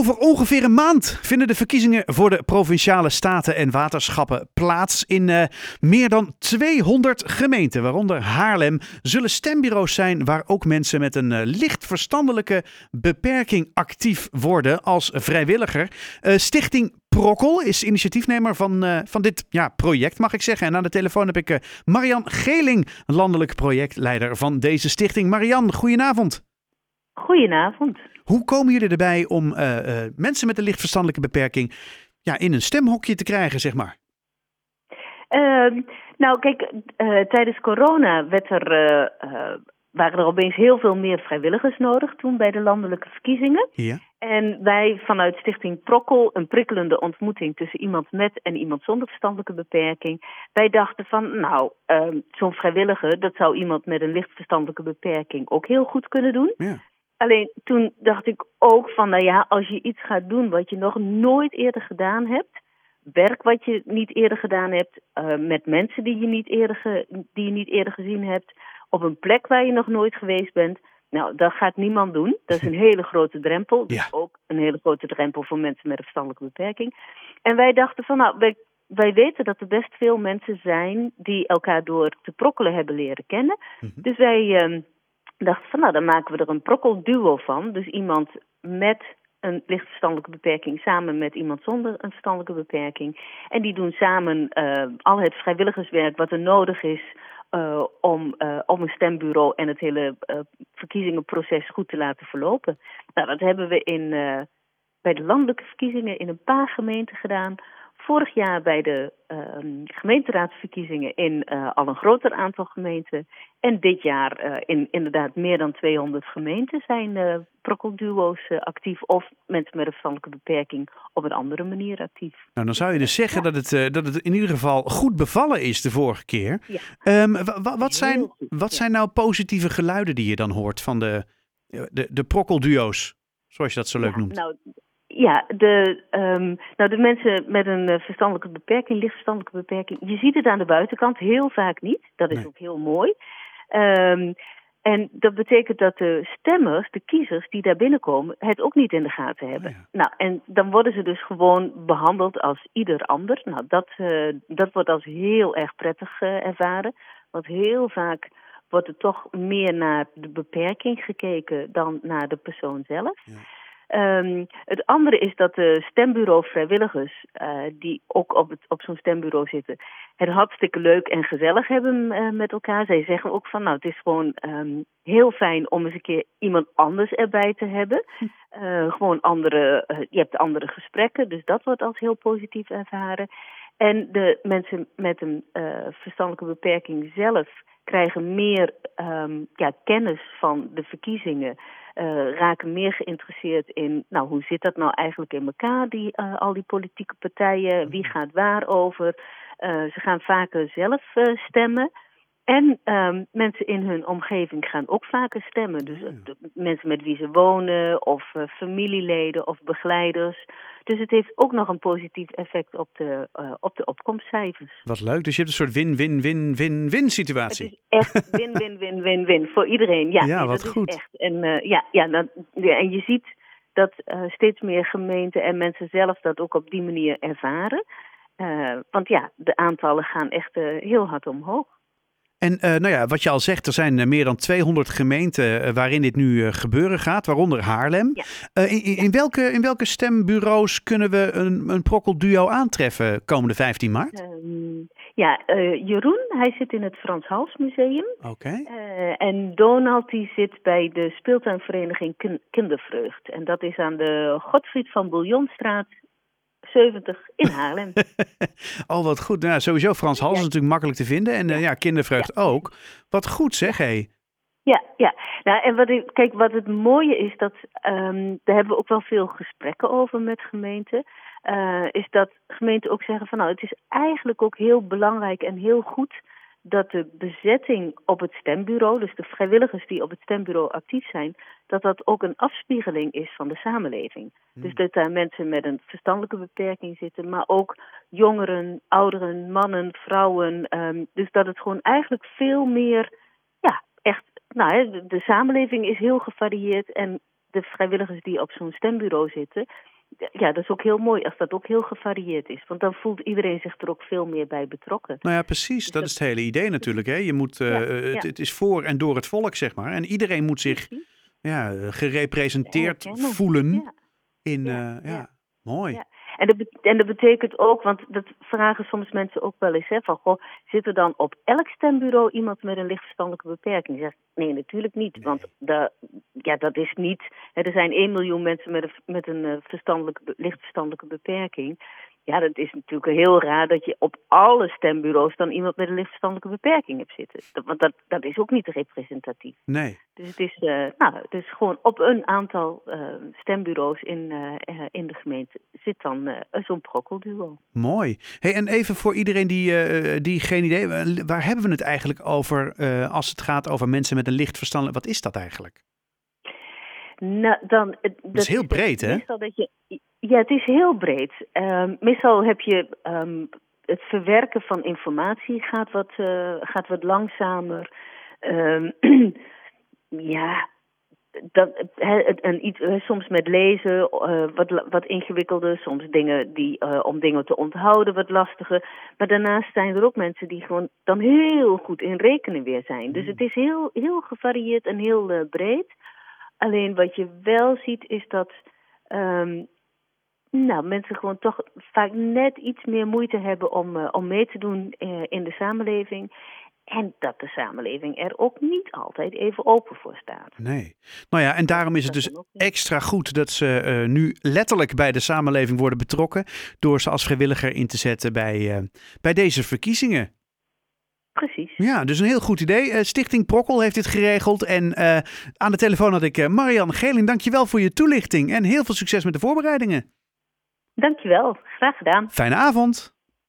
Over ongeveer een maand vinden de verkiezingen voor de provinciale staten en waterschappen plaats. In uh, meer dan 200 gemeenten, waaronder Haarlem, zullen stembureaus zijn waar ook mensen met een uh, licht verstandelijke beperking actief worden als vrijwilliger. Uh, Stichting Prokkel is initiatiefnemer van, van dit ja, project, mag ik zeggen. En aan de telefoon heb ik Marian Geling, landelijk projectleider van deze stichting. Marian, goedenavond. Goedenavond. Hoe komen jullie erbij om uh, uh, mensen met een licht verstandelijke beperking ja, in een stemhokje te krijgen, zeg maar? Uh, nou, kijk, uh, tijdens corona werd er, waren er opeens heel veel meer vrijwilligers nodig toen bij de landelijke verkiezingen. Ja. En wij vanuit Stichting Prokkel, een prikkelende ontmoeting tussen iemand met en iemand zonder verstandelijke beperking. Wij dachten van, nou, ehm, zo'n vrijwilliger, dat zou iemand met een licht verstandelijke beperking ook heel goed kunnen doen. Ja. Alleen toen dacht ik ook van, nou ja, als je iets gaat doen wat je nog nooit eerder gedaan hebt, werk wat je niet eerder gedaan hebt, uh, met mensen die je, niet eerder ge, die je niet eerder gezien hebt, op een plek waar je nog nooit geweest bent, nou, dat gaat niemand doen. Dat is een hele grote drempel. Ja. ook een hele grote drempel voor mensen met een verstandelijke beperking. En wij dachten van, nou, wij, wij weten dat er best veel mensen zijn die elkaar door te prokkelen hebben leren kennen. Mhm. Dus wij... Uh, dachten van nou, dan maken we er een prokkelduo van. Dus iemand met een licht verstandelijke beperking samen met iemand zonder een verstandelijke beperking. En die doen samen uh, al het vrijwilligerswerk wat er nodig is uh, om, uh, om een stembureau en het hele verkiezingenproces goed te laten verlopen. Nou, dat hebben we in, bij de landelijke verkiezingen in een paar gemeenten gedaan. Vorig jaar bij de uh, gemeenteraadsverkiezingen in uh, al een groter aantal gemeenten. En dit jaar uh, in inderdaad meer dan 200 gemeenten zijn uh, prokkelduo's actief. Of mensen met een verstandelijke beperking op een andere manier actief. Nou, dan zou je dus zeggen ja. dat, het, dat het in ieder geval goed bevallen is de vorige keer. Ja. Um, wat, zijn, goed, wat ja. zijn nou positieve geluiden die je dan hoort van de, de, de prokkelduo's? Zoals je dat zo leuk noemt. Nou, ja, de, um, nou de mensen met een uh, verstandelijke beperking, licht verstandelijke beperking, je ziet het aan de buitenkant heel vaak niet. Dat is Nee. ook heel mooi. Um, en dat betekent dat de stemmers, de kiezers die daar binnenkomen, het ook niet in de gaten hebben. Oh ja. Nou, en dan worden ze dus gewoon behandeld als ieder ander. Nou, dat, uh, dat wordt als heel erg prettig uh, ervaren. Want heel vaak wordt er toch meer naar de beperking gekeken dan naar de persoon zelf. Ja. Um, het andere is dat de stembureau vrijwilligers, uh, die ook op, het, op zo'n stembureau zitten, het hartstikke leuk en gezellig hebben uh, met elkaar. Zij zeggen ook van, nou, het is gewoon um, heel fijn om eens een keer iemand anders erbij te hebben. Uh, gewoon andere, je hebt andere gesprekken, dus dat wordt als heel positief ervaren. En de mensen met een verstandelijke beperking zelf krijgen meer um, ja, kennis van de verkiezingen. Uh, raken meer geïnteresseerd in, nou, hoe zit dat nou eigenlijk in elkaar, die, uh, al die politieke partijen, wie gaat waar over. Ze gaan vaker zelf stemmen. En um, mensen in hun omgeving gaan ook vaker stemmen. Dus mensen met wie ze wonen, of familieleden, of begeleiders. Dus het heeft ook nog een positief effect op de, op de opkomstcijfers. Wat leuk, dus je hebt een soort win-win-win-win-win situatie. Het is echt win-win-win-win-win voor iedereen. Ja, ja nee, wat dat goed. Is echt. En, uh, ja, ja, ja, en je ziet dat steeds meer gemeenten en mensen zelf dat ook op die manier ervaren. Want ja, de aantallen gaan echt heel hard omhoog. En uh, nou ja, wat je al zegt, er zijn uh, meer dan 200 gemeenten uh, waarin dit nu gebeuren gaat, waaronder Haarlem. Ja. In, in, in, welke, in welke stembureaus kunnen we een, een prokkelduo aantreffen komende 15 maart? Um, ja, Jeroen, hij zit in het Frans Hals Museum. Oké. Okay. en Donald, die zit bij de speeltuinvereniging Kin Kindervreugd. En dat is aan de Godfried van Bouillonstraat 70 in Haarlem. oh, wat goed. Nou, sowieso Frans Hals is natuurlijk makkelijk te vinden. En ja, uh, ja kindervreugd ja. ook. Wat goed zeg, hé. Hey. Ja, ja. Nou, en wat ik, kijk, wat het mooie is, dat um, daar hebben we ook wel veel gesprekken over met gemeenten. Uh, is dat gemeenten ook zeggen van nou, het is eigenlijk ook heel belangrijk en heel goed dat de bezetting op het stembureau, dus de vrijwilligers die op het stembureau actief zijn, dat dat ook een afspiegeling is van de samenleving. Hmm. Dus dat daar mensen met een verstandelijke beperking zitten, maar ook jongeren, ouderen, mannen, vrouwen. Um, dus dat het gewoon eigenlijk veel meer, ja, echt, nou, de, de samenleving is heel gevarieerd en de vrijwilligers die op zo'n stembureau zitten, ja, dat is ook heel mooi als dat ook heel gevarieerd is. Want dan voelt iedereen zich er ook veel meer bij betrokken. Nou ja, precies. Dus Dat is het hele idee natuurlijk. Hè? Je moet, uh, Ja, het, ja. het is voor en door het volk, zeg maar. En iedereen moet zich ja, gerepresenteerd Herkennen. voelen in... Ja, eh, ja. mooi. En dat, en dat betekent ook, want dat vragen soms mensen ook wel eens, hè, van goh, zit er dan op elk stembureau iemand met een lichtverstandelijke beperking? Ik zeg, nee, natuurlijk niet, want da, ja, dat is niet, hè, er zijn 1 miljoen mensen met een, met een eh, verstandelijke, lichtverstandelijke beperking. Ja, dat is natuurlijk heel raar dat je op alle stembureaus dan iemand met een lichtverstandelijke beperking hebt zitten. Dat, want dat, dat is ook niet representatief. Nee. Dus het is, eh, nou, het is gewoon op een aantal eh, stembureaus in, eh, in de gemeente zit dan zo'n prokkelduo. Mooi. Hey, en even voor iedereen die, die geen idee waar hebben we het eigenlijk over als het gaat over mensen met een licht verstand? Wat is dat eigenlijk? Nou, dan, het- dat is heel breed, hè? Meestal dat je, ja, het is heel breed. Ehm, meestal heb je ehm, het verwerken van informatie gaat wat, eh, gaat wat langzamer. Ehm, ja, dat, en iets, soms met lezen eh, wat, wat ingewikkelder, soms dingen die, eh, om dingen te onthouden wat lastiger. Maar daarnaast zijn er ook mensen die gewoon dan heel goed in rekenen weer zijn. Dus het is heel, heel gevarieerd en heel breed. Alleen wat je wel ziet is dat ehm, nou, mensen gewoon toch vaak net iets meer moeite hebben om, eh, om mee te doen eh, in de samenleving. En dat de samenleving er ook niet altijd even open voor staat. Nee. Nou ja, en daarom is het dus extra goed dat ze eh, nu letterlijk bij de samenleving worden betrokken. Door ze als vrijwilliger in te zetten bij, bij deze verkiezingen. Precies. Ja, dus een heel goed idee. Eh, Stichting Prokkel heeft dit geregeld. En eh, aan de telefoon had ik eh, Marianne Geling. Dankjewel voor je toelichting en heel veel succes met de voorbereidingen. Dankjewel. Graag gedaan. Fijne avond.